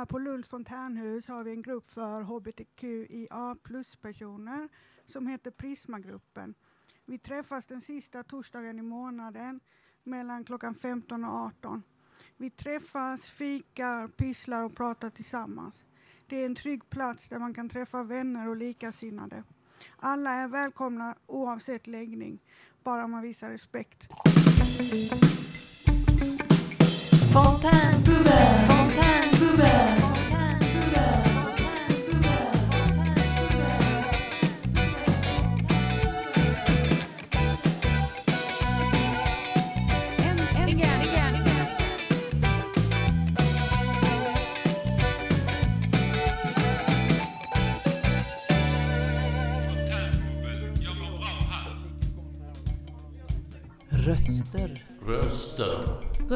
här på Lunds fontänhus har vi en grupp för hbtqia plus-personer som heter Prismagruppen. Vi träffas den sista torsdagen i månaden mellan klockan 15 och 18. Vi träffas, fikar, pysslar och pratar tillsammans. Det är en trygg plats där man kan träffa vänner och likasinnade. Alla är välkomna oavsett läggning, bara man visar respekt. Fontänbubben,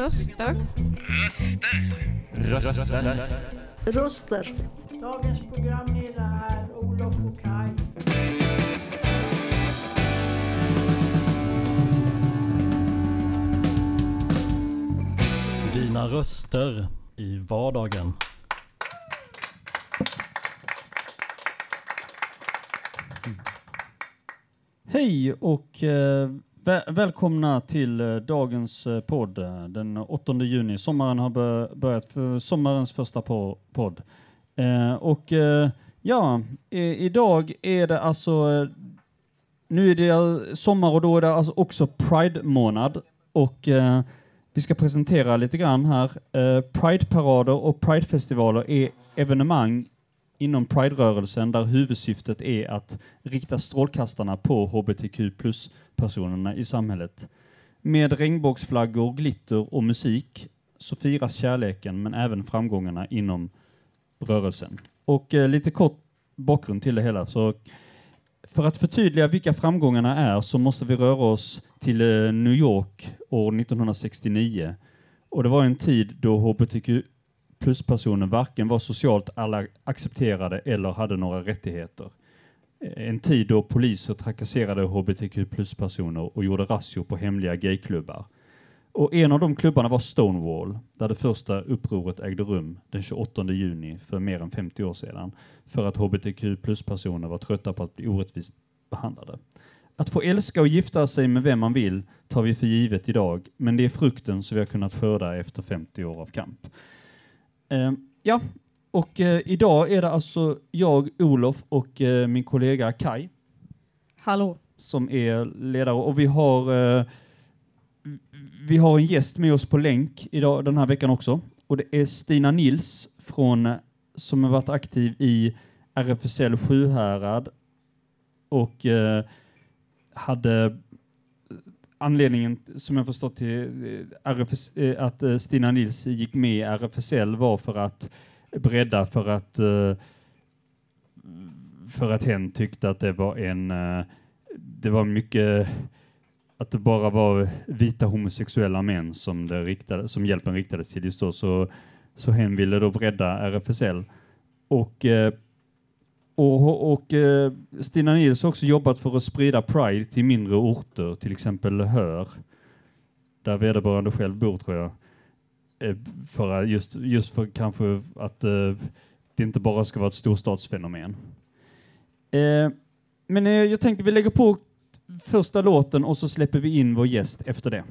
Röster. Röster. Dagens programledare är Olof och Kaj. Dina röster i vardagen. Hej och eh, välkomna till eh, dagens eh, podd den 8 juni. Sommaren har börjat för sommarens första podd. Eh, och eh, ja, i- idag är det alltså eh, nu är det sommar och då är det alltså också Pride-månad och eh, vi ska presentera lite grann här. Pride-parader och Pride-festivaler är evenemang inom Pride-rörelsen där huvudsyftet är att rikta strålkastarna på hbtq plus-personerna i samhället. Med regnbågsflaggor, glitter och musik så firas kärleken men även framgångarna inom rörelsen. Och eh, lite kort bakgrund till det hela. Så för att förtydliga vilka framgångarna är så måste vi röra oss till eh, New York år 1969. Och det var en tid då hbtq pluspersoner varken var socialt alla accepterade eller hade några rättigheter. En tid då poliser trakasserade hbtq plus-personer och gjorde razzior på hemliga gayklubbar. Och en av de klubbarna var Stonewall, där det första upproret ägde rum den 28 juni för mer än 50 år sedan, för att hbtq plus-personer var trötta på att bli orättvist behandlade. Att få älska och gifta sig med vem man vill tar vi för givet idag, men det är frukten som vi har kunnat skörda efter 50 år av kamp. Eh, ja, och eh, idag är det alltså jag, Olof och eh, min kollega Kai Hallå. som är ledare och vi har eh, vi har en gäst med oss på länk idag den här veckan också och det är Stina Nils från som har varit aktiv i RFSL Sjuhärad och eh, hade anledningen som jag förstått till eh, RFS, eh, att eh, Stina Nils gick med i RFSL var för att bredda för att för att hen tyckte att det var en det var mycket att det bara var vita homosexuella män som, det riktade, som hjälpen riktades till just då, så, så hen ville då bredda RFSL. Och, eh, och, och eh, Stina Nils har också jobbat för att sprida Pride till mindre orter, till exempel Hör, där vederbörande själv bor tror jag. Eh, För just, just för kanske att eh, det inte bara ska vara ett storstadsfenomen. Eh, men eh, jag tänkte vi lägger på första låten och så släpper vi in vår gäst efter det.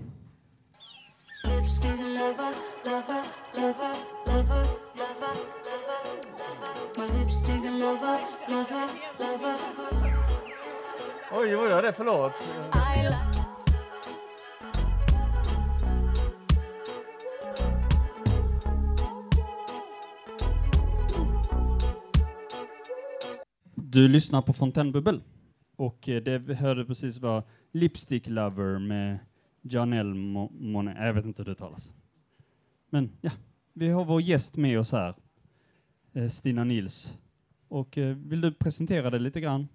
Jag det? Förlåt. Du lyssnar på Fontänbubbel och eh, det vi hörde precis var Lipstick Lover med Janelle Monet. Jag vet inte hur det talas. Men ja, vi har vår gäst med oss här, eh, Stina Nils. Och eh, vill du presentera dig lite grann?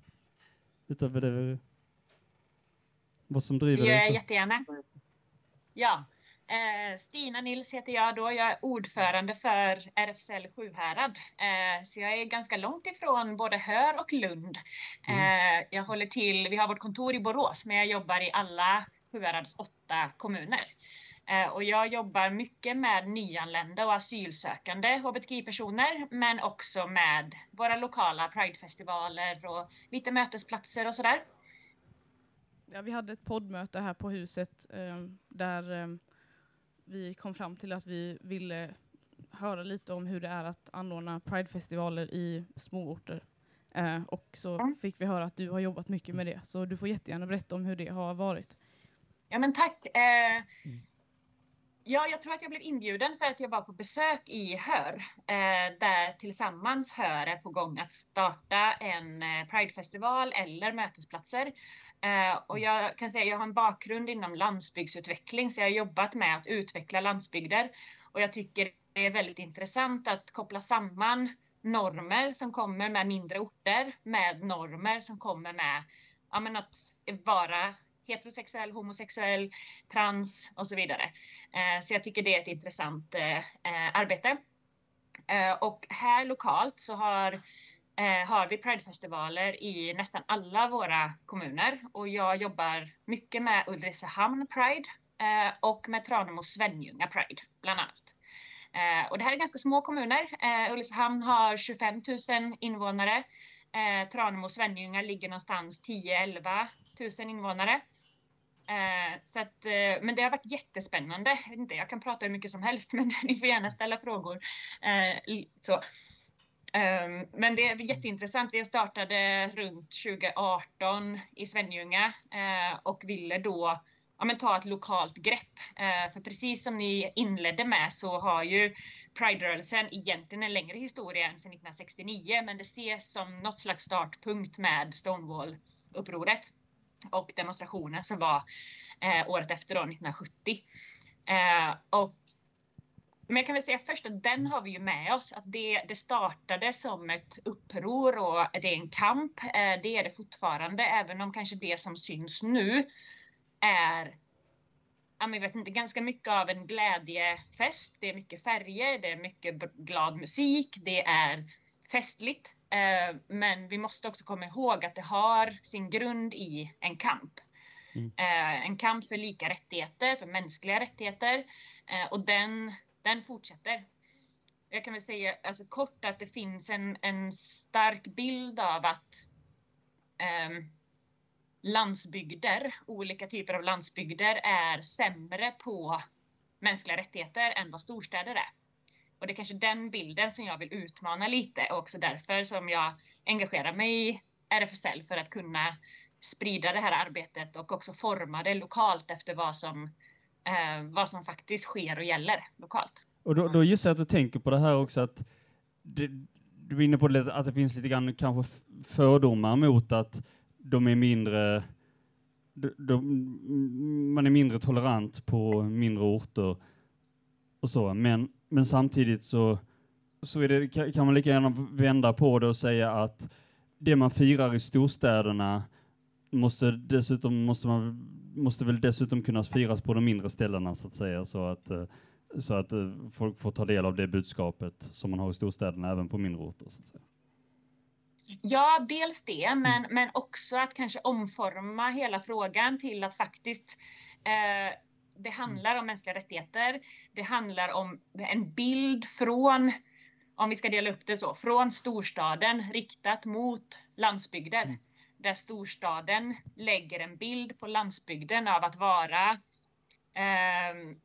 Utöver det, vad som driver Ja, dig? jättegärna. Ja, eh, Stina Nils heter jag då. Jag är ordförande för RFSL Sjuhärad. Eh, så jag är ganska långt ifrån både Hör och Lund. Eh, jag håller till, vi har vårt kontor i Borås, men jag jobbar i alla Sjuhärads åtta kommuner. Och jag jobbar mycket med nyanlända och asylsökande hbtqi-personer, men också med våra lokala pridefestivaler och lite mötesplatser och sådär. Ja, vi hade ett poddmöte här på huset eh, där eh, vi kom fram till att vi ville höra lite om hur det är att anordna pridefestivaler i småorter. Eh, och så Mm. fick vi höra att du har jobbat mycket med det, så du får jättegärna berätta om hur det har varit. Ja men tack. Eh, ja, jag tror att jag blev inbjuden för att jag var på besök i Hör, eh, där tillsammans Hör är på gång att starta en eh, Pridefestival eller mötesplatser. Eh, och jag kan säga, jag har en bakgrund inom landsbygdsutveckling, så jag har jobbat med att utveckla landsbygder. Och jag tycker det är väldigt intressant att koppla samman normer som kommer med mindre orter med normer som kommer med ja, att vara heterosexuell, homosexuell, trans och så vidare. Eh, så jag tycker det är ett intressant eh, arbete. Eh, och här lokalt så har, eh, har vi Pridefestivaler i nästan alla våra kommuner och jag jobbar mycket med Ulricehamn Pride eh, och med Tranemo Svenljunga Pride bland annat. Eh, och det här är ganska små kommuner. Eh, Ulricehamn har 25 000 invånare. Eh, Tranemo och Svenljunga ligger någonstans 10-11 000 invånare. Eh, så att, eh, men det har varit jättespännande. Jag, vet inte, jag kan prata hur mycket som helst, men ni får gärna ställa frågor. Eh, så. Ehm, men det är jätteintressant. Vi startade runt 2018 i Svenljunga eh, och ville då ja, men ta ett lokalt grepp. Eh, för precis som ni inledde med så har ju Pride-rörelsen egentligen en längre historia än sedan 1969, men det ses som något slags startpunkt med Stonewall-upproret och demonstrationen som var eh, året efter då, 1970. Eh, och, men jag kan väl säga först att den har vi ju med oss, att det, det startade som ett uppror och det är en kamp. Eh, det är det fortfarande, även om kanske det som syns nu är jag vet inte, ganska mycket av en glädjefest. Det är mycket färger, det är mycket glad musik, det är festligt. Eh, men vi måste också komma ihåg att det har sin grund i en kamp. Mm. Eh, en kamp för lika rättigheter, för mänskliga rättigheter. Eh, och den, den fortsätter. Jag kan väl säga alltså, kort att det finns en, en stark bild av att ehm, landsbygder, olika typer av landsbygder är sämre på mänskliga rättigheter än vad storstäder är. Och det är kanske den bilden som jag vill utmana lite och också därför som jag engagerar mig i RFSL för att kunna sprida det här arbetet och också forma det lokalt efter vad som, eh, vad som faktiskt sker och gäller lokalt. Och då, då gissar jag att du tänker på det här också att det, du är inne på det, att det finns lite grann kanske fördomar mot att de är mindre de, de, man är mindre tolerant på mindre orter och så, men, men samtidigt så, så är det, kan man lika gärna vända på det och säga att det man firar i storstäderna måste dessutom måste man måste väl dessutom kunna firas på de mindre ställena så att säga så att eh, så att eh, folk får ta del av det budskapet som man har i storstäderna även på mindre orter. Så att säga. Ja, dels det, men, men också att kanske omforma hela frågan till att faktiskt eh, det handlar om mänskliga rättigheter. Det handlar om en bild från, om vi ska dela upp det så, från storstaden riktat mot landsbygder. Mm. Där storstaden lägger en bild på landsbygden av att vara eh,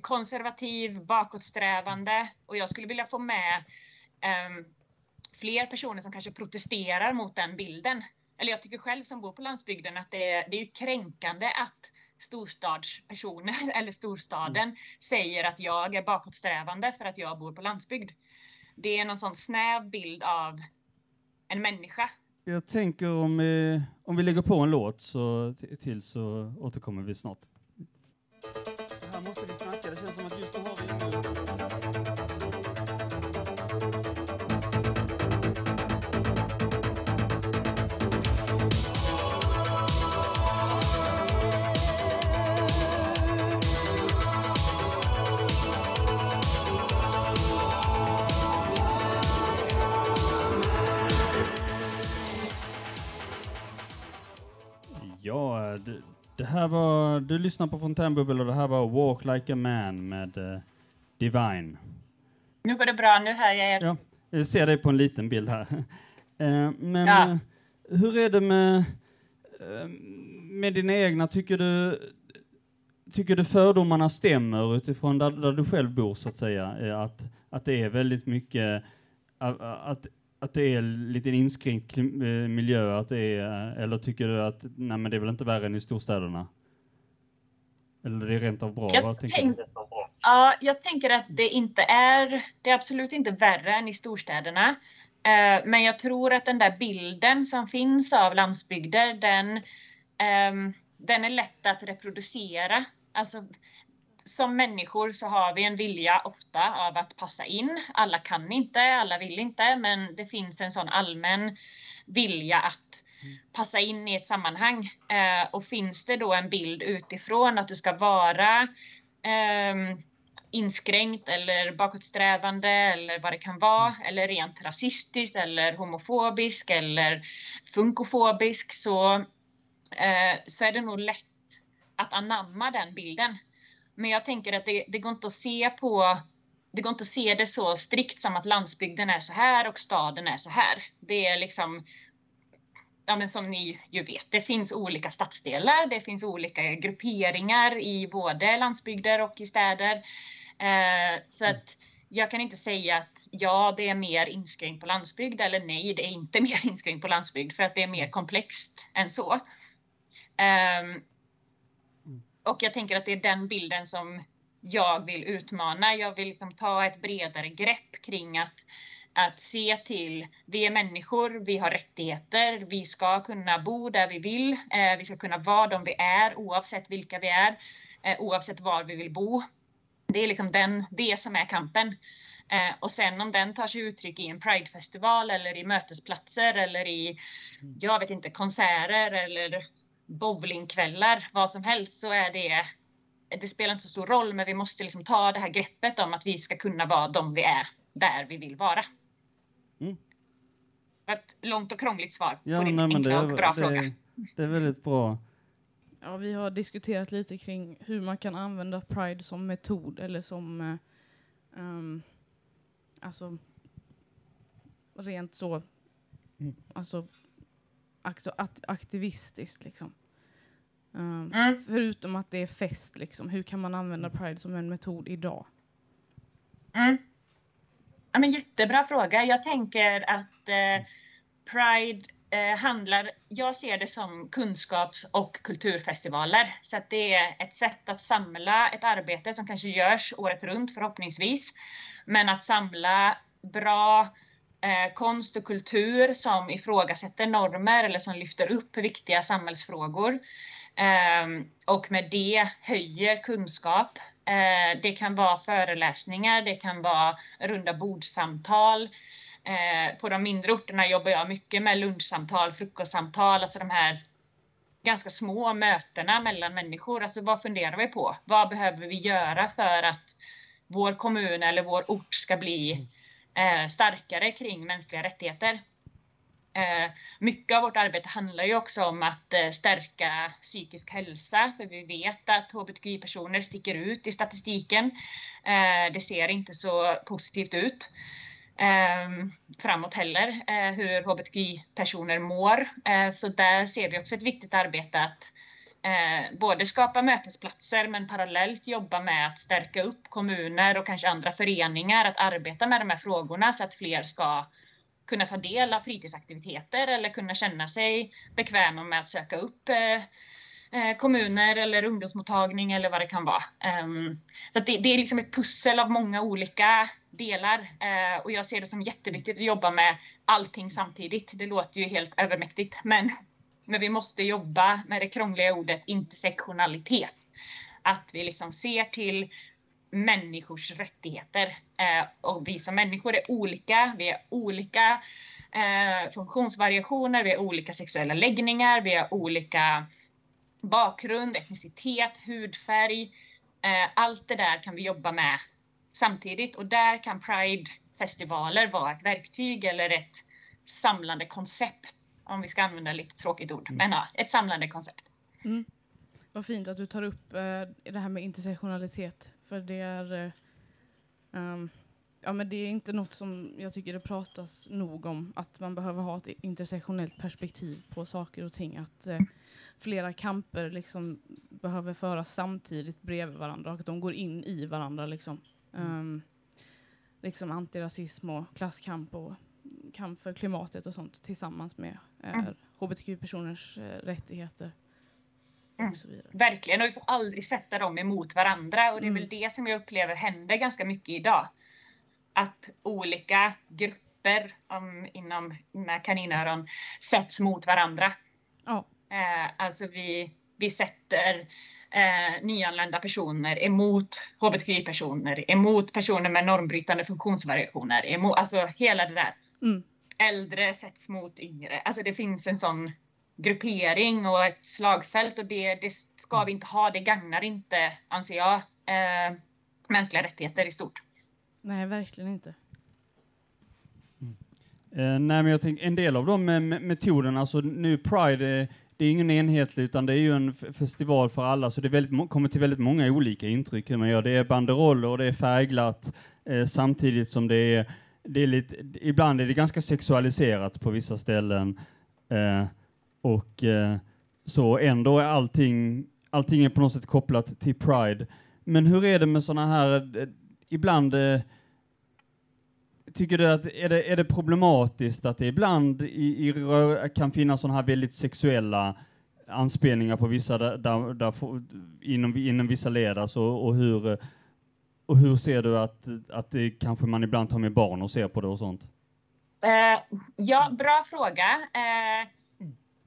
konservativ, bakåtsträvande och jag skulle vilja få med eh, fler personer som kanske protesterar mot den bilden. Eller jag tycker själv som bor på landsbygden att det är, det är kränkande att storstadspersoner eller storstaden säger att jag är bakåtsträvande för att jag bor på landsbygd. Det är någon sån snäv bild av en människa. Jag tänker om, eh, om vi lägger på en låt så, till så återkommer vi snart. Här måste vi snacka, det känns som att just det, här var, du lyssnar på Fontänbubbel och det här var Walk Like a Man med eh, Divine. Nu går det bra, nu hör jag er. Ja, jag ser dig på en liten bild här. Eh, men Ja. eh, hur är det med, med dina egna, tycker du, tycker du fördomarna stämmer utifrån där, där du själv bor så att säga? Att, att det är väldigt mycket, att, att det är lite inskränkt eh, miljö, att det är, eh, eller tycker du att nej, men det är väl inte värre än i storstäderna? Eller det är rent av bra? Jag tänk- du? Ja, jag tänker att det inte är, det är absolut inte värre än i storstäderna. Eh, Men jag tror att den där bilden som finns av landsbygder, den, ehm, den är lätt att reproducera. Alltså, som människor så har vi en vilja ofta av att passa in. Alla kan inte, alla vill inte, men det finns en sån allmän vilja att passa in i ett sammanhang. Eh, och finns det då en bild utifrån att du ska vara ehm, inskränkt eller bakåtsträvande eller vad det kan vara, eller rent rasistisk eller homofobisk eller funkofobisk så, eh, så är det nog lätt att anamma den bilden. Men jag tänker att det, det går inte att se på det går inte att se det så strikt som att landsbygden är så här och staden är så här. Det är liksom ja, men som ni ju vet, det finns olika stadsdelar, det finns olika grupperingar i både landsbygder och i städer. Eh, så att jag kan inte säga att ja, det är mer inskränkt på landsbygd eller nej, det är inte mer inskränkt på landsbygd för att det är mer komplext än så. Ehm, och jag tänker att det är den bilden som jag vill utmana. Jag vill liksom ta ett bredare grepp kring att att se till, vi är människor, vi har rättigheter, vi ska kunna bo där vi vill, eh, vi ska kunna vara de vi är oavsett vilka vi är, eh, oavsett var vi vill bo. Det är liksom den, det som är kampen. Eh, och sen om den tar sig uttryck i en pridefestival eller i mötesplatser eller i, jag vet inte, konserter eller bowlingkvällar, vad som helst, så är det det spelar inte så stor roll, men vi måste liksom ta det här greppet om att vi ska kunna vara de vi är, där vi vill vara. Mm. Ett långt och krångligt svar Ja, på din nej, enkla det, och bra det, fråga. det är väldigt bra. Ja, vi har diskuterat lite kring hur man kan använda Pride som metod eller som ehm, alltså rent så Mm. alltså at- aktivistiskt liksom. Ehm, Mm. Förutom att det är fest liksom, hur kan man använda Pride som en metod idag? Mm. Ja, men jättebra fråga. Jag tänker att eh, Pride eh, handlar, jag ser det som kunskaps och kulturfestivaler. Så att det är ett sätt att samla ett arbete som kanske görs året runt förhoppningsvis. Men att samla bra eh, konst och kultur som ifrågasätter normer eller som lyfter upp viktiga samhällsfrågor. Eh, och med det höjer kunskap. Eh, det kan vara föreläsningar, det kan vara runda bordsamtal. Eh, på de mindre orterna jobbar jag mycket med lunchsamtal, frukostsamtal, alltså de här ganska små mötena mellan människor. Alltså vad funderar vi på? Vad behöver vi göra för att vår kommun eller vår ort ska bli mm eh, starkare kring mänskliga rättigheter? Eh, mycket av vårt arbete handlar ju också om att eh, stärka psykisk hälsa, för vi vet att hbtqi-personer sticker ut i statistiken. Eh, det ser inte så positivt ut eh, framåt heller, eh, hur hbtqi-personer mår. Eh, så där ser vi också ett viktigt arbete att eh, både skapa mötesplatser men parallellt jobba med att stärka upp kommuner och kanske andra föreningar att arbeta med de här frågorna så att fler ska kunna ta del av fritidsaktiviteter eller kunna känna sig bekväma med att söka upp eh, eh kommuner eller ungdomsmottagning eller vad det kan vara. Ehm, så det, det är liksom ett pussel av många olika delar eh, och jag ser det som jätteviktigt att jobba med allting samtidigt. Det låter ju helt övermäktigt, men, men vi måste jobba med det krångliga ordet intersektionalitet. Att vi liksom ser till människors rättigheter. Eh, och vi som människor är olika, vi är olika eh, funktionsvariationer, vi har olika sexuella läggningar, vi har olika bakgrund, etnicitet, hudfärg. Eh, allt det där kan vi jobba med samtidigt och där kan Pride-festivaler vara ett verktyg eller ett samlande koncept. Om vi ska använda lite tråkigt ord, men ja, ett samlande koncept. Vad fint att du tar upp eh, det här med intersektionalitet. För det är, eh, ehm, ja, men det är inte något som jag tycker det pratas nog om. Att man behöver ha ett intersektionellt perspektiv på saker och ting. Att eh, flera kamper liksom behöver föras samtidigt bredvid varandra och att de går in i varandra. Liksom. Ehm, liksom antirasism och klasskamp och kamp för klimatet och sånt tillsammans med eh, Mm. hbtq-personers eh, rättigheter. Mm. Och så vidare. Verkligen, och vi får aldrig sätta dem emot varandra. Och det är Mm. väl det som jag upplever händer ganska mycket idag. Att olika grupper om, inom med kaninöron sätts mot varandra. Ja. Eh, alltså vi, vi sätter eh, nyanlända personer emot hbtqi-personer, emot personer med normbrytande funktionsvariationer, emot, alltså hela det där. Mm. Äldre sätts mot yngre. Alltså det finns en sån gruppering och ett slagfält och det, det ska vi inte ha. Det gagnar inte, anser jag, eh, mänskliga rättigheter i stort. Nej, verkligen inte. Eh, nej, men jag tänker en del av de me- metoderna, alltså nu Pride, eh, det är ingen enhetlig utan det är ju en festival för alla, så det är väldigt, kommer till väldigt många olika intryck hur man gör. Det är banderoller och det är färgglatt eh, samtidigt som det är, det är lite, ibland är det ganska sexualiserat på vissa ställen. Eh, och eh, så ändå är allting, allting är på något sätt kopplat till Pride. Men hur är det med sådana här, eh, ibland eh, Tycker du att är det, är det problematiskt att det ibland i, i kan finnas sådana här väldigt sexuella anspelningar på vissa där, där, där inom, inom vissa led alltså, och hur eh, och hur ser du att, att det kanske man ibland tar med barn och ser på det och sånt? Eh, ja, bra fråga. Eh,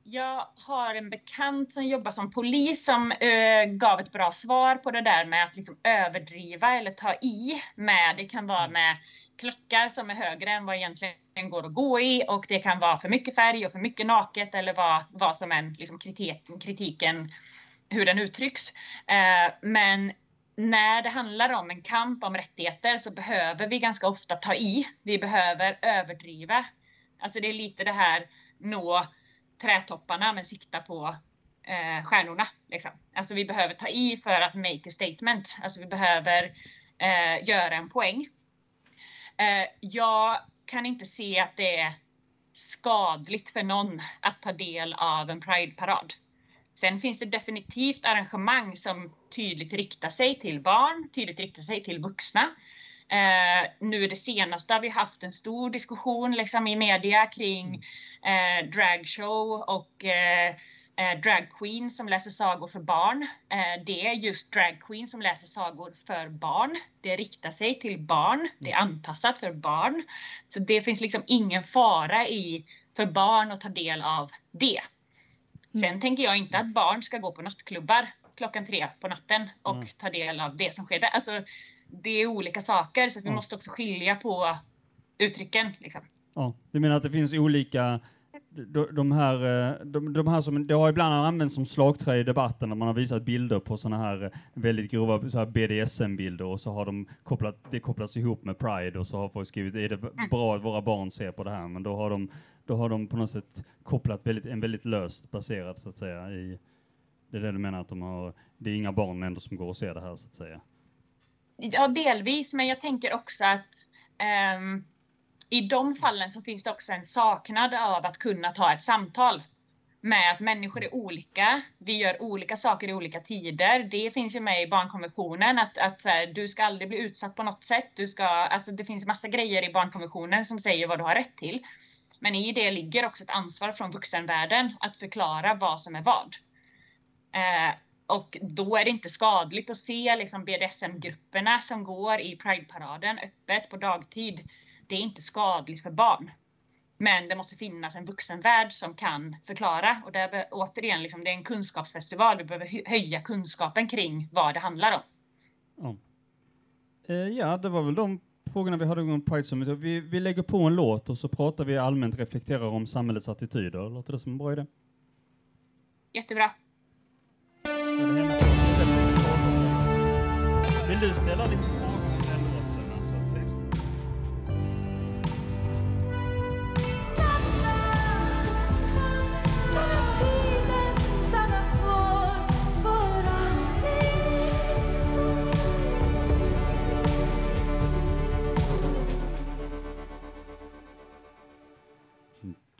jag har en bekant som jobbar som polis som eh, gav ett bra svar på det där med att liksom överdriva eller ta i med. Det kan vara med klackar som är högre än vad egentligen går att gå i och det kan vara för mycket färg och för mycket naket eller vad, vad som än liksom kritik, kritiken, hur den uttrycks. Eh, men när det handlar om en kamp om rättigheter så behöver vi ganska ofta ta i. Vi behöver överdriva. Alltså det är lite det här nå trädtopparna men sikta på eh, stjärnorna. Liksom. Alltså vi behöver ta i för att make a statement. Alltså vi behöver eh, göra en poäng. Eh, jag kan inte se att det är skadligt för någon att ta del av en Pride-parad. Sen finns det definitivt arrangemang som tydligt riktar sig till barn, tydligt riktar sig till vuxna. Eh, nu det senaste har vi haft en stor diskussion liksom, i media kring eh, dragshow och eh, eh, drag queen som läser sagor för barn. Eh, det är just drag queen som läser sagor för barn. Det riktar sig till barn. Det är anpassat för barn. Så det finns liksom ingen fara i för barn att ta del av det. Sen tänker jag inte att barn ska gå på nattklubbar klockan tre på natten och Nej. ta del av det som sker där. Alltså, det är olika saker så vi Ja. måste också skilja på uttrycken. Liksom. Ja, du menar att det finns olika, de, de här, eh, de, de här som, det har ibland använts som slagträ i debatten när man har visat bilder på sådana här väldigt grova så här BDSM-bilder och så har de kopplat, det kopplats ihop med Pride och så har folk skrivit, är det v- bra att våra barn ser på det här? Men då har de, då har de på något sätt kopplat väldigt, en väldigt löst baserad så att säga i, det är det du menar att de har, det är inga barn ändå som går och ser det här så att säga? Ja, delvis, men jag tänker också att um, i de fallen så finns det också en saknad av att kunna ta ett samtal med att människor är olika. Vi gör olika saker i olika tider. Det finns ju med i barnkonventionen att, att här, du ska aldrig bli utsatt på något sätt. Du ska, alltså det finns massa grejer i barnkonventionen som säger vad du har rätt till. Men i det ligger också ett ansvar från vuxenvärlden att förklara vad som är vad. Eh, och då är det inte skadligt att se liksom BDSM-grupperna som går i Pride-paraden öppet på dagtid. Det är inte skadligt för barn. Men det måste finnas en vuxenvärld som kan förklara. Och där återigen, liksom, det är en kunskapsfestival. Vi behöver höja kunskapen kring vad det handlar om. Ja. Eh, ja, det var väl de frågorna vi hade om Pride Summit. Vi, vi lägger på en låt och så pratar vi allmänt, reflekterar om samhällets attityder. Låter det som en bra idé? Jättebra. Vill du ställa lite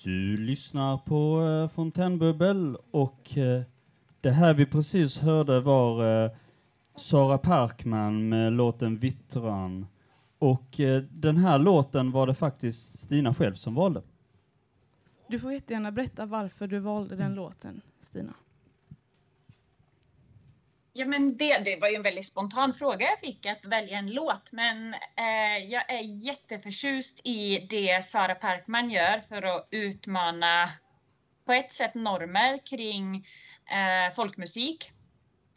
Du lyssnar på eh, Fontänbubbel och eh, det här vi precis hörde var eh, Sara Parkman med låten Vittran. Och eh, den här låten var det faktiskt Stina själv som valde. Du får jättegärna berätta varför du valde den låten, Stina. Ja, men det, det var ju en väldigt spontan fråga jag fick att välja en låt. Men eh, jag är jätteförtjust i det Sara Parkman gör för att utmana på ett sätt normer kring eh, folkmusik.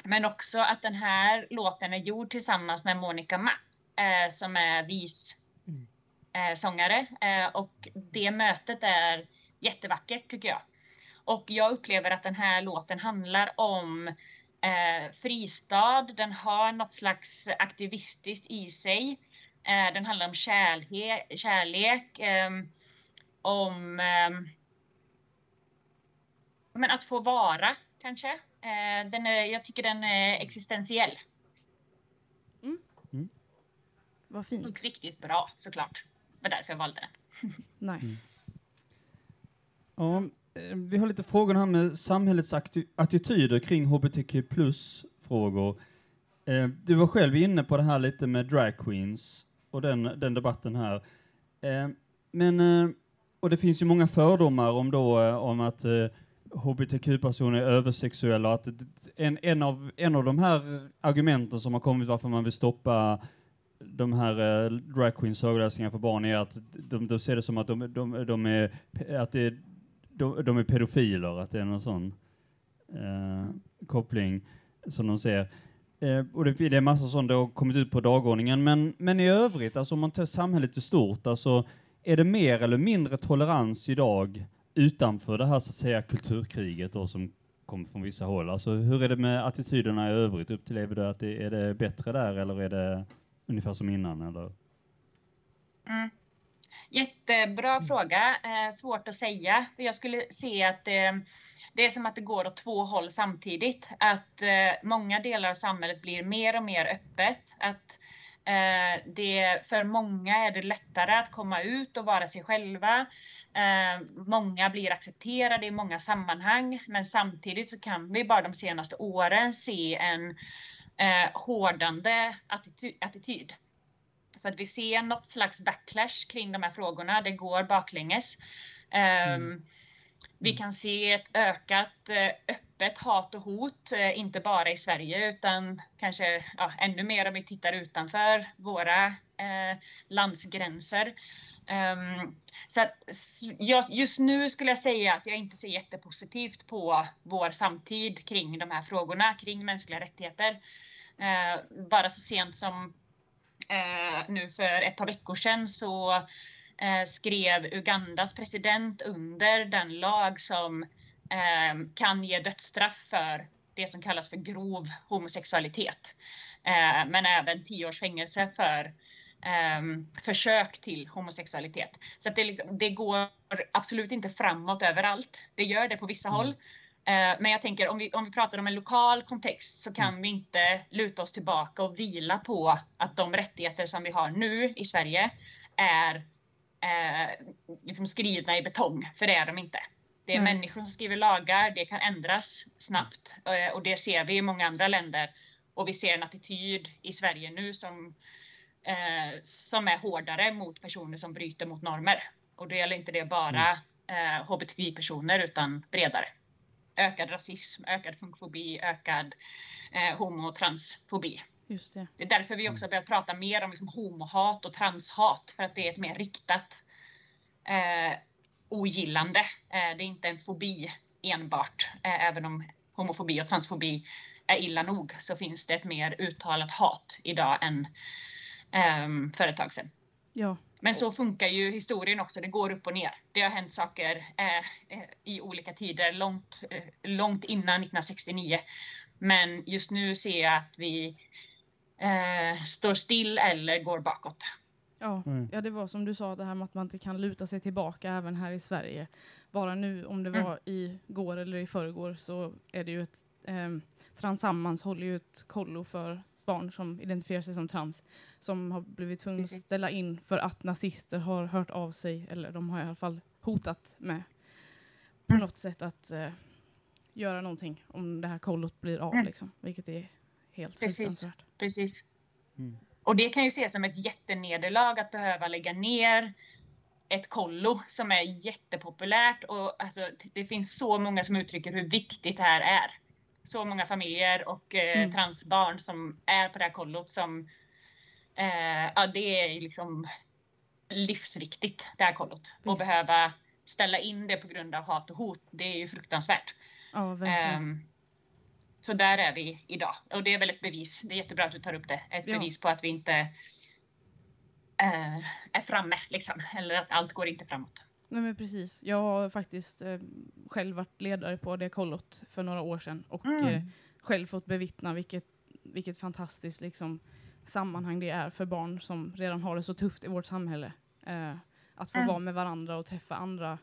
Men också att den här låten är gjord tillsammans med Monica Ma eh, som är vis eh, sångare. Eh, och det mötet är jättevackert tycker jag. Och jag upplever att den här låten handlar om eh, fristad. Den har något slags aktivistiskt i sig. Eh, den handlar om kärlek, kärlek ehm, om ehm, men att få vara kanske. Eh, den är, jag tycker den är existentiell Vad fint. och riktigt bra såklart. Det var därför jag valde den. Nice. Ja, eh, Eh, vi har lite frågor här med samhällets attityder kring hbtq plus-frågor. Eh, du var själv inne på det här lite med drag queens och den, den debatten här. Eh, men, eh, och det finns ju många fördomar om, då, eh, om att eh, hbtq-personer är översexuella att en, en, av, en av de här argumenten som har kommit varför man vill stoppa de här eh, drag queens högläsningar för barn är att de, de ser det som att de, de, de är, att det är, de, de är pedofiler, att det är någon sån eh, koppling som de ser. Eh, och det, det är massa sånt som har kommit ut på dagordningen, men, men i övrigt, alltså om man tar samhället i stort, alltså är det mer eller mindre tolerans idag utanför det här så att säga kulturkriget då som kommer från vissa håll? Alltså hur är det med attityderna i övrigt? Upplever du att det, är det bättre där eller är det ungefär som innan? Eller? Mm. Jättebra fråga. Eh, svårt att säga. För jag skulle se att det, det är som att det går åt två håll samtidigt. Att eh, många delar av samhället blir mer och mer öppet. Att eh, det, för många är det lättare att komma ut och vara sig själva. Eh, många blir accepterade i många sammanhang. Men samtidigt så kan vi bara de senaste åren se en eh, hårdande attity- attityd. Så att vi ser något slags backlash kring de här frågorna. Det går baklänges. Ehm, Vi kan se ett ökat eh, öppet hat och hot, eh, inte bara i Sverige utan kanske ja, ännu mer om vi tittar utanför våra eh, landsgränser. Ehm, så att, jag, just nu skulle jag säga att jag inte ser jättepositivt på vår samtid kring de här frågorna, kring mänskliga rättigheter. Eh, bara så sent som nu för ett par veckor sedan så eh, skrev Ugandas president under den lag som eh, kan ge dödsstraff för det som kallas för grov homosexualitet. Eh, men även tio års fängelse för eh, försök till homosexualitet. Så det, liksom, det går absolut inte framåt överallt. Det gör det på vissa håll. Eh, Men jag tänker om vi, om vi pratar om en lokal kontext så kan vi inte luta oss tillbaka och vila på att de rättigheter som vi har nu i Sverige är eh, liksom skrivna i betong, för det är de inte. Det är Nej. människor som skriver lagar, det kan ändras snabbt eh, och det ser vi i många andra länder. Och vi ser en attityd i Sverige nu som, eh, som är hårdare mot personer som bryter mot normer. Och det gäller inte det bara eh, hbtqi-personer utan bredare ökad rasism, ökad funkfobi, ökad eh, homo och transfobi. Just det. Det är därför vi också börjar prata mer om liksom homohat och transhat, för att det är ett mer riktat eh, ogillande. Eh, det är inte en fobi enbart, eh, även om homofobi och transfobi är illa nog, så finns det ett mer uttalat hat idag än eh, för ett tag sedan. Ja, Men så funkar ju historien också, det går upp och ner. Det har hänt saker eh, eh, i olika tider, långt, eh, långt innan 1969. Men just nu ser jag att vi eh, står still eller går bakåt. ja. Mm. ja, det var som du sa, det här med att man inte kan luta sig tillbaka även här i Sverige. Bara nu, om det Mm. var i går eller i förrgår, så är det ju ett... Eh, Transammans håller ju ett kollo för barn som identifierar sig som trans, som har blivit tvungna att ställa in för att nazister har hört av sig, eller de har i alla fall hotat med på något sätt att eh, göra någonting om det här kollot blir av. Mm. Liksom, vilket är helt Precis. fruktansvärt. Precis. Mm. Och det kan ju ses som ett jättenederlag att behöva lägga ner ett kollo som är jättepopulärt och alltså, det finns så många som uttrycker hur viktigt det här är. Så många familjer och eh, Mm. transbarn som är på det här kollot som eh, ja, det är liksom livsviktigt det här kollot. Och Visst. behöva ställa in det på grund av hat och hot, det är ju fruktansvärt. Ja. Ehm, så där är vi idag och det är väl ett bevis. Det är jättebra att du tar upp det. Ett Ja. bevis på att vi inte eh, är framme liksom. Eller att allt går inte framåt. Nej men precis. Jag har faktiskt eh, själv varit ledare på det kollot för några år sedan och Mm. eh, själv fått bevittna vilket, vilket fantastiskt liksom, sammanhang det är för barn som redan har det så tufft i vårt samhälle. Eh, att få Mm. vara med varandra och träffa andra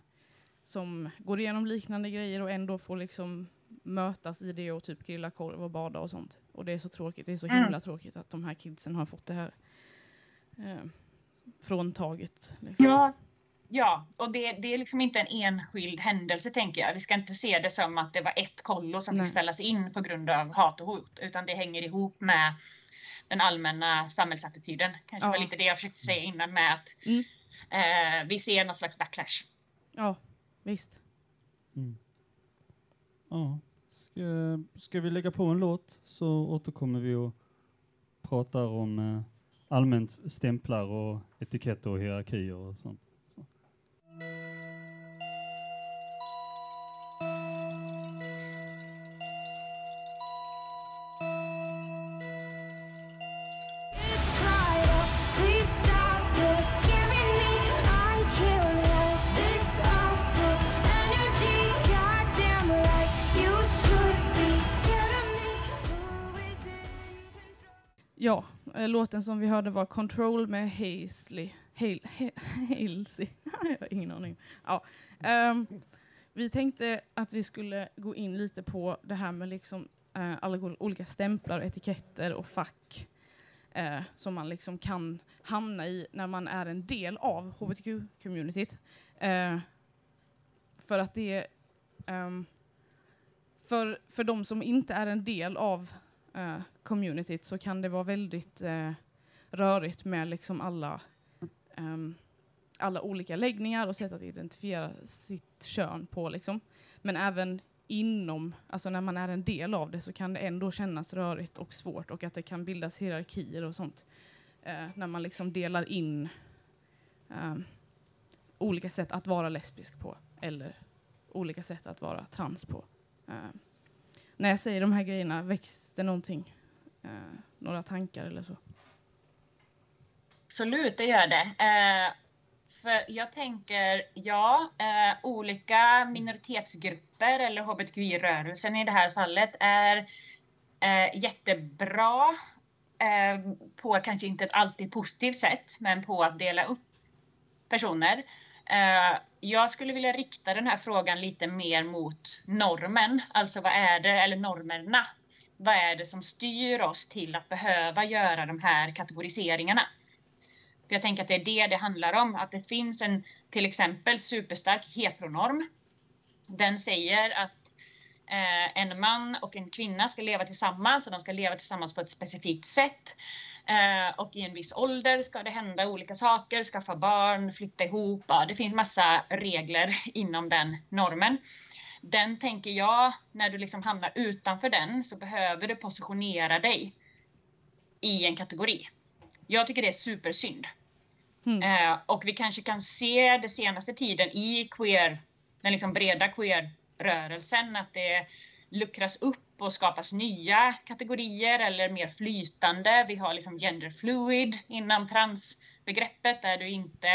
som går igenom liknande grejer och ändå får liksom mötas i det och typ grilla korv och bada och sånt. Och det är så tråkigt. Det är så Mm. himla tråkigt att de här kidsen har fått det här eh, fråntaget. Liksom. Ja, ja. och det, det är liksom inte en enskild händelse tänker jag. Vi ska inte se det som att det var ett kollo som Nej. fick ställas in på grund av hat och hot. Utan det hänger ihop med den allmänna samhällsattityden. Kanske Ja. var lite det jag försökte säga innan med att Mm. eh, vi ser någon slags backlash. Ja, visst. Mm. Ja. Ska, ska vi lägga på en låt så återkommer vi och pratar om eh, allmänt stämplar och etiketter och hierarkier och sånt. Eh, låten som vi hörde var Control med Hazley. Halsey. Jag har ingen aning. Ja. Um, vi tänkte att vi skulle gå in lite på det här med liksom, eh, alla olika stämplar, etiketter och fack eh, som man liksom kan hamna i när man är en del av hbtq-communityt. Eh, för att det um, för, för de som inte är en del av eh, communityt så kan det vara väldigt eh, rörigt med liksom alla, um, alla olika läggningar och sätt att identifiera sitt kön på. Liksom. Men även inom, alltså när man är en del av det så kan det ändå kännas rörigt och svårt och att det kan bildas hierarkier och sånt. Eh, när man liksom delar in um, olika sätt att vara lesbisk på eller olika sätt att vara trans på. Eh, när jag säger de här grejerna, väcks det någonting? Eh, några tankar eller så? Absolut, det gör det. Eh, för jag tänker, ja, eh, olika minoritetsgrupper eller hbtqi-rörelsen i det här fallet är eh, jättebra eh, på kanske inte ett alltid positivt sätt, men på att dela upp personer. Eh, jag skulle vilja rikta den här frågan lite mer mot normen, alltså vad är det, eller normerna. Vad är det som styr oss till att behöva göra de här kategoriseringarna? För jag tänker att det är det det handlar om, att det finns en till exempel superstark heteronorm. Den säger att eh, en man och en kvinna ska leva tillsammans och de ska leva tillsammans på ett specifikt sätt. Eh, och i en viss ålder ska det hända olika saker, skaffa barn, flytta ihop. Ja, det finns massa regler inom den normen. Den tänker jag, när du liksom hamnar utanför den så behöver du positionera dig i en kategori. Jag tycker det är supersynd. Mm. Eh, och vi kanske kan se det senaste tiden i queer, den liksom breda queer-rörelsen, att det luckras upp och skapas nya kategorier eller mer flytande. Vi har liksom gender fluid inom transbegreppet där du inte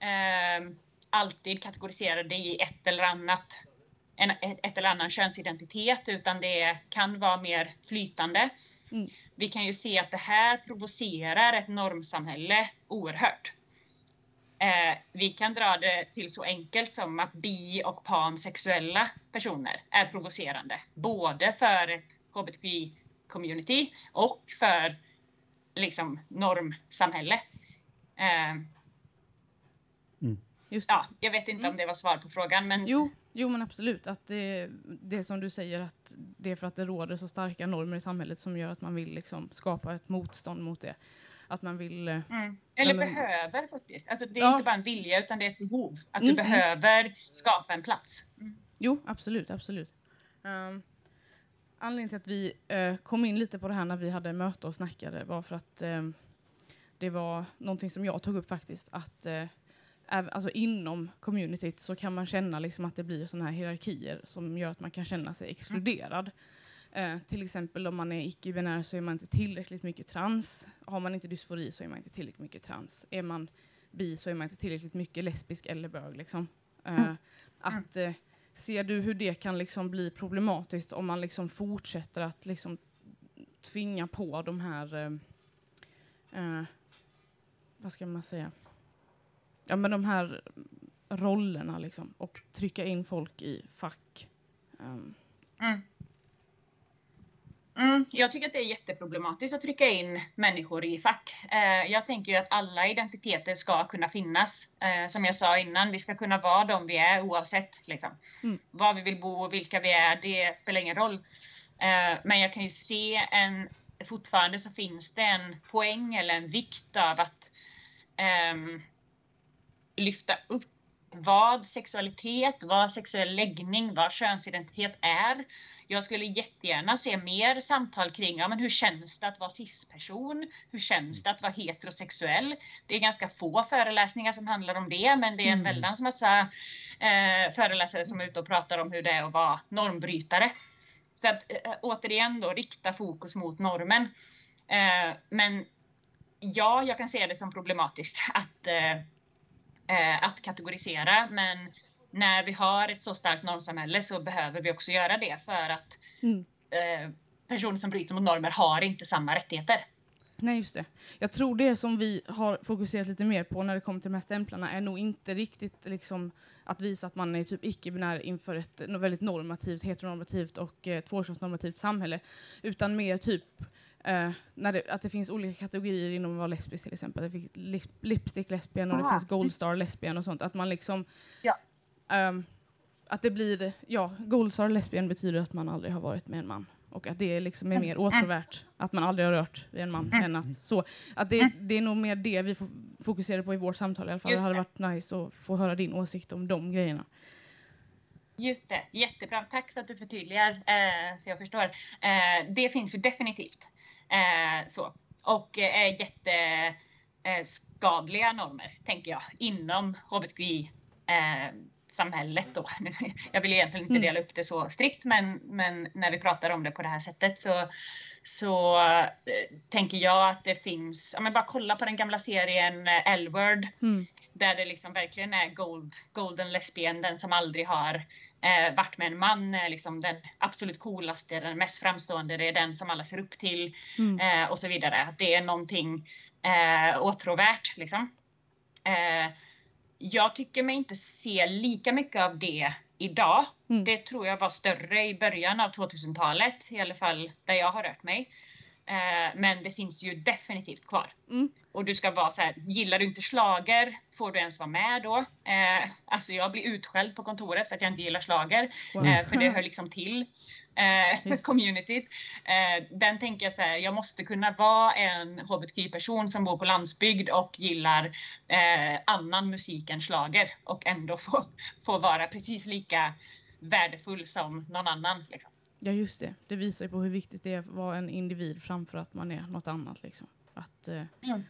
eh, alltid kategoriserar dig i ett eller annat en, ett eller annan könsidentitet utan det kan vara mer flytande. Mm. Vi kan ju se att det här provocerar ett normsamhälle oerhört. Eh, vi kan dra det till så enkelt som att bi och pansexuella personer är provocerande. Både för ett hbtqi-community och för liksom normsamhälle. Eh, Just det. Ja, jag vet inte Mm. om det var svar på frågan, men Jo, jo men absolut. Att det, det som du säger, att det är för att det råder så starka normer i samhället som gör att man vill liksom skapa ett motstånd mot det. Att man vill... eh, Mm. Eller men- behöver faktiskt. Alltså, det är Ja. inte bara en vilja utan det är ett behov. Att Mm, du mm. behöver skapa en plats. Mm. Jo, absolut, absolut. Um, anledningen till att vi eh, kom in lite på det här när vi hade möte och snackade var för att ehm, det var någonting som jag tog upp faktiskt. Att äv- alltså inom communityt så kan man känna liksom att det blir sådana här hierarkier som gör att man kan känna sig exkluderad. Eh, till exempel om man är icke-binär så är man inte tillräckligt mycket trans. Har man inte dysfori så är man inte tillräckligt mycket trans. Är man bi så är man inte tillräckligt mycket lesbisk eller bög. Liksom. Eh, att, eh, ser du hur det kan liksom bli problematiskt om man liksom fortsätter att liksom tvinga på de här, eh, eh, vad ska man säga, ja men de här rollerna liksom och trycka in folk i fack. Um, Mm. Mm, jag tycker att det är jätteproblematiskt att trycka in människor i fack. Eh, jag tänker ju att alla identiteter ska kunna finnas. Eh, som jag sa innan, vi ska kunna vara de vi är oavsett liksom. Mm. var vi vill bo och vilka vi är, det spelar ingen roll. Eh, men jag kan ju se en, fortfarande så finns det en poäng eller en vikt av att ehm, lyfta upp vad sexualitet, vad sexuell läggning, vad könsidentitet är. Jag skulle jättegärna se mer samtal kring ja, men hur känns det att vara cisperson? Hur känns det att vara heterosexuell? Det är ganska få föreläsningar som handlar om det, men det är en Mm. väldans massa eh, föreläsare som är ute och pratar om hur det är att vara normbrytare. Så att eh, återigen då rikta fokus mot normen. Eh, men ja, jag kan se det som problematiskt att, eh, att kategorisera, men när vi har ett så starkt normsamhälle så behöver vi också göra det för att Mm. eh, personer som bryter mot normer har inte samma rättigheter. Nej, just det. Jag tror det som vi har fokuserat lite mer på när det kommer till de här stämplarna är nog inte riktigt liksom att visa att man är typ icke-binär inför ett väldigt normativt, heteronormativt och eh, tvåkönsnormativt samhälle. Utan mer typ eh, när det, att det finns olika kategorier inom att vara lesbisk till exempel. Det finns lip, lipstick lesbian och det Ah. finns gold star lesbian och sånt. Att man liksom... Ja. ehm, att det blir... Ja, gold star lesbian betyder att man aldrig har varit med en man. Och att det liksom är mer åtråvärt att man aldrig har rört vid en man än att så. Att det, det är nog mer det vi fo- fokuserar på i vårt samtal i alla fall. Just det hade varit nice att få höra din åsikt om de grejerna. Just det, jättebra. Tack för att du förtydligar eh, så jag förstår. Eh, det finns ju definitivt. Eh, så. Och eh, är eh, skadliga normer, tänker jag, inom hbtqi eh, samhället då. Jag vill egentligen inte Mm. dela upp det så strikt, men, men när vi pratar om det på det här sättet så, så eh, tänker jag att det finns, ja men bara kolla på den gamla serien eh, L-word Mm. där det liksom verkligen är gold, golden lesbian, den som aldrig har eh, varit med en man, är liksom den absolut coolaste, den mest framstående, det är den som alla ser upp till Mm. eh, och så vidare. Att det är någonting eh, åtråvärt liksom. Eh, jag tycker mig inte se lika mycket av det idag. Mm. Det tror jag var större i början av 2000-talet, i alla fall där jag har rört mig. Eh, men det finns ju definitivt kvar. Mm. Och du ska vara så här, gillar du inte slager får du ens vara med då. Eh, alltså jag blir utskälld på kontoret för att jag inte gillar slager. Wow. Eh, för det hör liksom till eh, communityt. Eh, den tänker jag så här, jag måste kunna vara en hbtqi-person som bor på landsbygd och gillar eh, annan musik än slager och ändå få, få vara precis lika värdefull som någon annan. Liksom. Ja, just det. Det visar ju på hur viktigt det är att vara en individ framför att man är något annat. Liksom. Att, eh,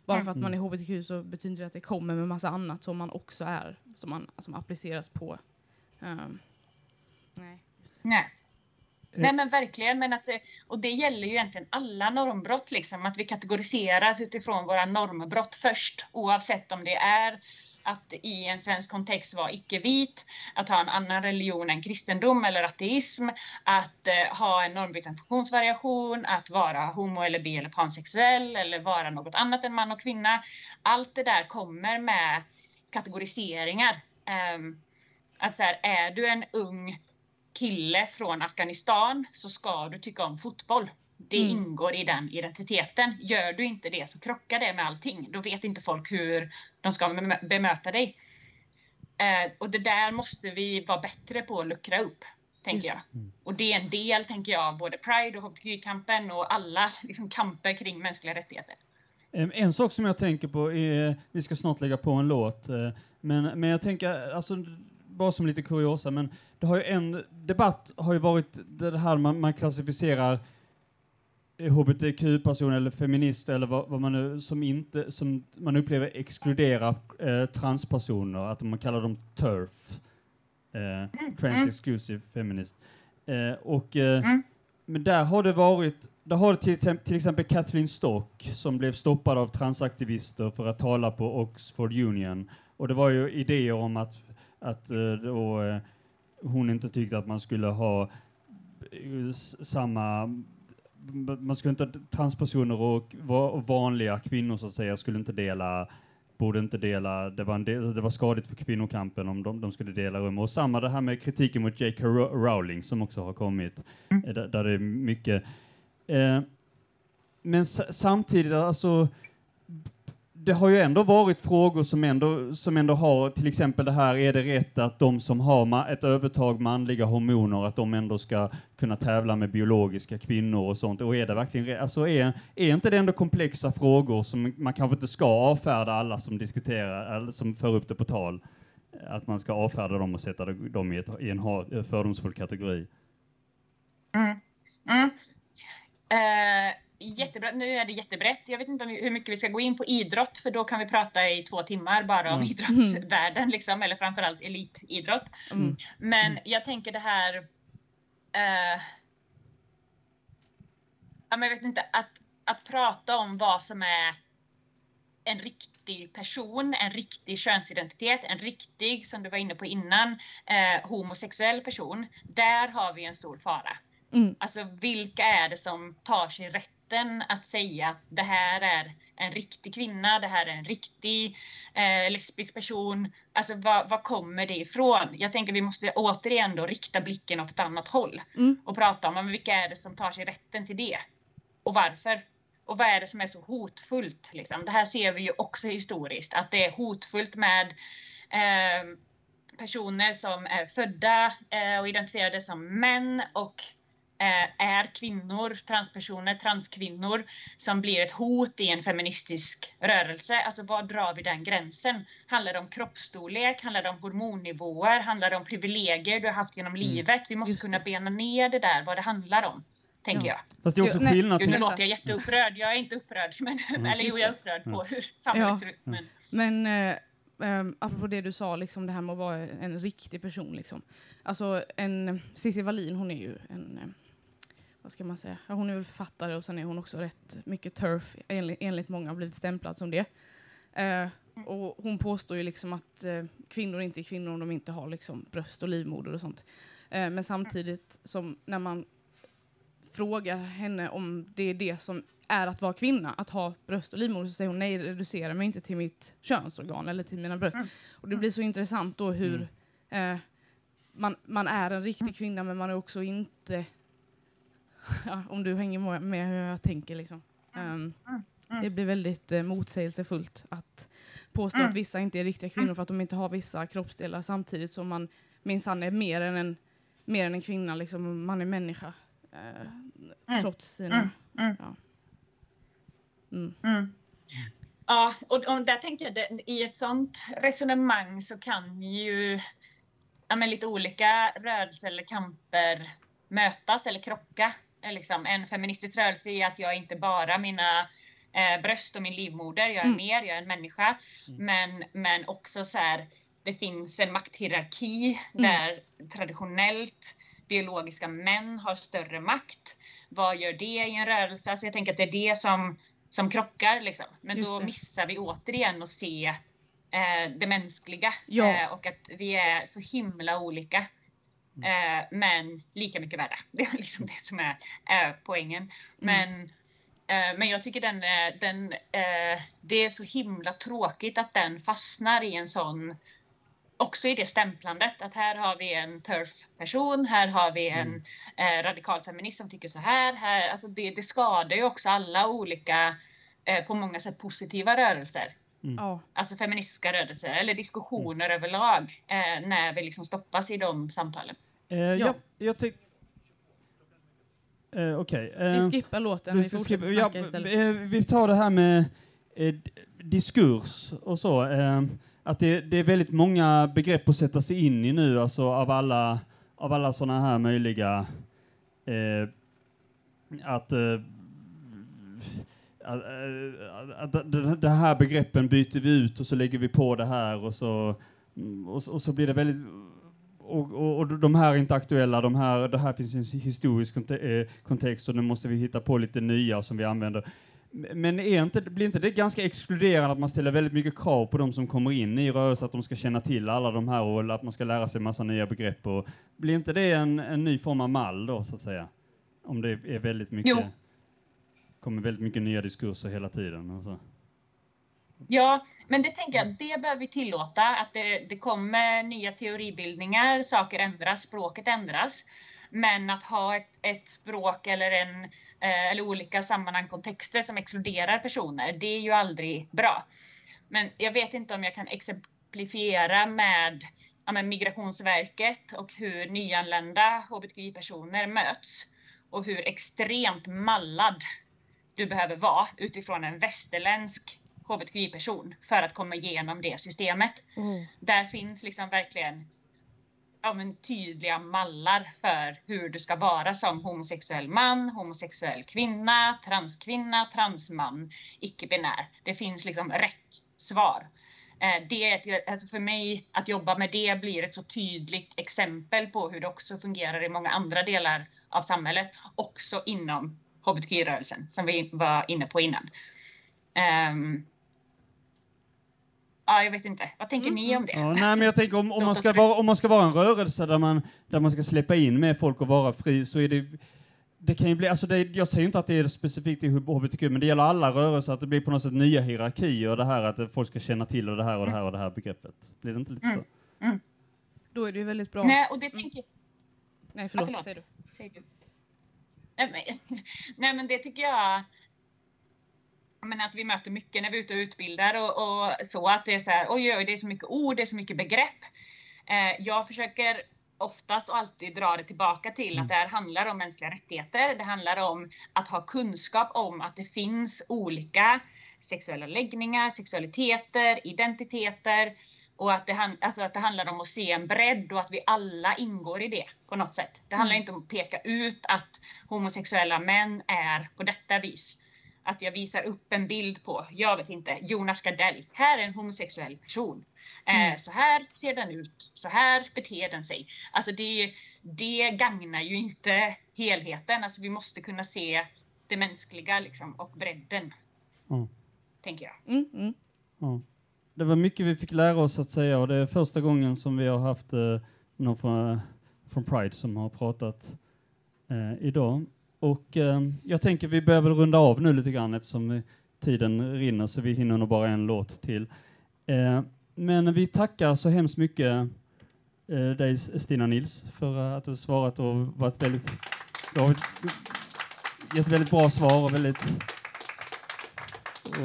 bara för att man är hbtq så betyder det att det kommer med massa annat som man också är, som, man, som appliceras på. ehm, nej. Nej. Nej men verkligen, men att och det gäller ju egentligen alla normbrott, liksom, att vi kategoriseras utifrån våra normbrott först, oavsett om det är att i en svensk kontext vara icke-vit, att ha en annan religion än kristendom eller ateism, att eh, ha en normbrytande funktionsvariation, att vara homo eller bi eller pansexuell eller vara något annat än man och kvinna. Allt det där kommer med kategoriseringar. Ehm, att så här, är du en ung kille från Afghanistan så ska du tycka om fotboll. Det Mm. ingår i den identiteten. Gör du inte det så krockar det med allting. Då vet inte folk hur de ska bemö- bemöta dig. Eh, och det där måste vi vara bättre på att luckra upp, tänker jag. Och det är en del, tänker jag, av både Pride och hbtq-kampen och alla liksom, kamper kring mänskliga rättigheter. En sak som jag tänker på är, vi ska snart lägga på en låt, eh, men, men jag tänker, alltså, bara som lite kuriosa, men det har ju en debatt har ju varit det här man, man klassificerar hbtq-personer eller feminister eller vad, vad man nu, som inte, som man upplever exkluderar eh, transpersoner, att man kallar dem TERF, eh, Trans Exclusive Feminist. Eh, och, eh, Mm. Men där har det varit, där har det till, exempel- till exempel Kathleen Stock som blev stoppad av transaktivister för att tala på Oxford Union. Och det var ju idéer om att, att eh, då, eh, hon inte tyckte att man skulle ha samma man skulle inte, transpersoner och, va- och vanliga kvinnor så att säga skulle inte dela borde inte dela, det var, del, det var skadligt för kvinnokampen om de, de skulle dela rum. Och samma det här med kritiken mot J.K. Ro- Rowling som också har kommit, eh, där, där det är mycket. Eh, men samtidigt, alltså, det har ju ändå varit frågor som ändå, som ändå har, till exempel det här, är det rätt att de som har ett övertag manliga hormoner, att de ändå ska kunna tävla med biologiska kvinnor och sånt? Och är det verkligen rätt? Alltså är, är inte det ändå komplexa frågor som man kanske inte ska avfärda alla som diskuterar, eller som för upp det på tal? Att man ska avfärda dem och sätta dem i, ett, i en fördomsfull kategori. Mm. Mm. Uh jättebra. Nu är det jättebrett. Jag vet inte hur mycket vi ska gå in på idrott, för då kan vi prata i två timmar bara om Mm. idrottsvärlden, liksom, eller framförallt elitidrott. Mm. Men jag tänker det här... Eh, ja, men jag vet inte, att, att prata om vad som är en riktig person, en riktig könsidentitet, en riktig, som du var inne på innan, eh, homosexuell person. Där har vi en stor fara. Mm. Alltså vilka är det som tar sig rätten att säga att det här är en riktig kvinna, det här är en riktig eh, lesbisk person. Alltså var kommer det ifrån? Jag tänker vi måste återigen då rikta blicken åt ett annat håll Mm. och prata om men vilka är det som tar sig rätten till det? Och varför? Och vad är det som är så hotfullt? Liksom? Det här ser vi ju också historiskt, att det är hotfullt med eh, personer som är födda eh, och identifierade som män och är kvinnor, transpersoner, transkvinnor som blir ett hot i en feministisk rörelse. Alltså var drar vi den gränsen? Handlar det om kroppsstorlek? Handlar det om hormonnivåer? Handlar det om privilegier du har haft genom livet? Vi måste Just kunna det. bena ner det där, vad det handlar om, tänker Ja. jag. Fast det är också Jo, nej, skillnad Gud, nu till... låter jag jätteupprörd. Jag är inte upprörd, men, eller jo, jag är upprörd på hur samhället Ja. ser ut. Men, Men eh, um, apropå det du sa, liksom, det här med att vara en riktig person. Liksom. Alltså, en, Cissi Wallin, hon är ju en, eh, vad ska man säga, hon är väl författare och sen är hon också rätt mycket turf, enligt, enligt många har blivit stämplad som det. Eh, och hon påstår ju liksom att eh, kvinnor inte är kvinnor om de inte har liksom, bröst och livmoder och sånt. Eh, men samtidigt som när man frågar henne om det är det som är att vara kvinna, att ha bröst och livmoder, så säger hon nej, reducera mig inte till mitt könsorgan eller till mina bröst. Och det blir så intressant då hur eh, man, man är en riktig kvinna men man är också inte, ja, om du hänger med- hur jag tänker liksom. Ehm, det blir väldigt eh, motsägelsefullt att påstå att vissa inte är riktiga kvinnor för att de inte har vissa kroppsdelar samtidigt som man minsann är mer än en, mer än en kvinna, liksom, man är människa. Eh, trots sina... Mm. Mm. Ja. Mm. Mm. Ja, och, och där tänker jag, det, i ett sånt resonemang så kan ju ja, lite olika rörelser eller kamper mötas eller krocka. Eh, Liksom, en feministisk rörelse är att jag inte bara mina eh, bröst och min livmoder, jag är Mm. mer, jag är en människa. Men, men också så här, det finns en makthierarki Mm. där traditionellt biologiska män har större makt. Vad gör det i en rörelse? Alltså jag tänker att det är det som, som krockar. Liksom. Men Just då det. missar vi återigen att se eh, det mänskliga Ja. eh, och att vi är så himla olika. Eh, men lika mycket värda. Det är liksom det som är eh, poängen. Men, eh, men jag tycker den, den, det är så himla tråkigt att den fastnar i en sån också i det stämplandet att här har vi en turf-person, här har vi en eh, radikal feminist som tycker så här. här alltså det, det skadar ju också alla olika, eh, på många sätt positiva rörelser. Ja, alltså feministiska rörelser eller diskussioner överlag eh, när vi liksom stoppas i de samtalen. Eh, ja. Ja. Jag tycker... Eh, Okej. vi eh, skippar låten, vi vi ska fortsätter skippa- ja, snacka istället. eh, Vi tar det här med eh, diskurs och så. eh, Att det, det är väldigt många begrepp att sätta sig in i nu, alltså av alla, av alla sådana här möjliga eh, att, Eh, att, att, det- här begreppen byter vi ut och så lägger vi på det här och så, mm, och, och så blir det väldigt och, och, och de här är inte aktuella, de här, det här finns en historisk eh, kontext och nu måste vi hitta på lite nya som vi använder. Men är inte, blir inte det ganska exkluderande att man ställer väldigt mycket krav på de som kommer in i rörelsen, att de ska känna till alla de här och att man ska lära sig massa nya begrepp? Och, blir inte det en, en ny form av mall då, så att säga? Om det är väldigt mycket, Jo kommer väldigt mycket nya diskurser hela tiden. Och så. Ja, men det tänker jag, det behöver vi tillåta, att det, det kommer nya teoribildningar, saker ändras, språket ändras. Men att ha ett, ett språk eller, en, eh, eller olika sammanhang, kontexter som exkluderar personer, det är ju aldrig bra. Men jag vet inte om jag kan exemplifiera med, ja, med Migrationsverket och hur nyanlända hbtqi-personer möts och hur extremt mallad du behöver vara utifrån en västerländsk hbtqi-person för att komma igenom det systemet. Oh. Där finns liksom verkligen ja, men tydliga mallar för hur du ska vara som homosexuell man, homosexuell kvinna, transkvinna, transman, icke-binär. Det finns liksom rätt svar. Eh, Det alltså för mig, att jobba med det blir ett så tydligt exempel på hur det också fungerar i många andra delar av samhället, också inom hbtqi-rörelsen som vi var inne på innan. Ehm, ja, jag vet inte. Vad tänker Mm, ni om det? Ja, nej, men jag tänker om, om, man ska vara, om man ska vara en rörelse där man, där man ska släppa in med folk och vara fri så är det det kan ju bli, alltså det, jag säger inte att det är specifikt i hbtq, men det gäller alla rörelser, att det blir på något sätt nya hierarkier och det här att folk ska känna till och det här och det här och det här begreppet. Blir det inte lite Mm. så? Då är det ju väldigt bra. Nej, och det tänker Nej, förlåt. Ja, förlåt. Säger du. Säg du. Nej men, nej men det tycker jag. Men att vi möter mycket när vi är ute och utbildar och, och så att det är så här, oj, oj, det är så mycket ord, det är så mycket begrepp. Eh, jag försöker oftast och alltid dra det tillbaka till att det här handlar om mänskliga rättigheter. Det handlar om att ha kunskap om att det finns olika sexuella läggningar, sexualiteter, identiteter och att det, han- alltså att det handlar om att se en bredd och att vi alla ingår i det på något sätt. Det handlar Mm. inte om att peka ut att homosexuella män är på detta vis. Att jag visar upp en bild på, jag vet inte, Jonas Gardell. Här är en homosexuell person. Eh, Mm. så här ser den ut. Så här beter den sig. Alltså det, det gagnar ju inte helheten. Alltså vi måste kunna se det mänskliga liksom, och bredden. Ja. Tänker jag. Det var mycket vi fick lära oss att säga och det är första gången som vi har haft eh, någon från, från Pride som har pratat eh, idag. Och eh, jag tänker vi behöver runda av nu lite grann eftersom eh, tiden rinner så vi hinner nog bara en låt till. Eh, men vi tackar så hemskt mycket eh, dig Stina Nils för att du svarat och varit väldigt, du har gett väldigt bra svar och väldigt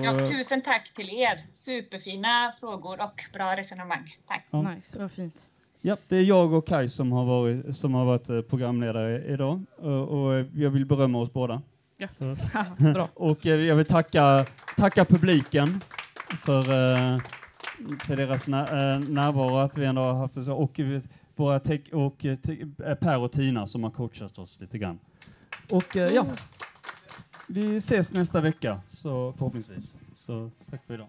Ja, och- tusen tack till er. Superfina frågor och bra resonemang. Tack. Ja. Nice, vad fint. Ja, det är jag och Kai som har varit, som har varit eh, programledare idag och, och jag vill berömma oss båda. Ja. För- Bra. Och eh, jag vill tacka, tacka publiken för, eh, för deras när, eh, närvaro, att vi ändå har haft det så, och eh, våra och eh, eh, Per och Tina som har coachat oss lite grann. Och eh, ja, vi ses nästa vecka, så förhoppningsvis. Så tack för idag.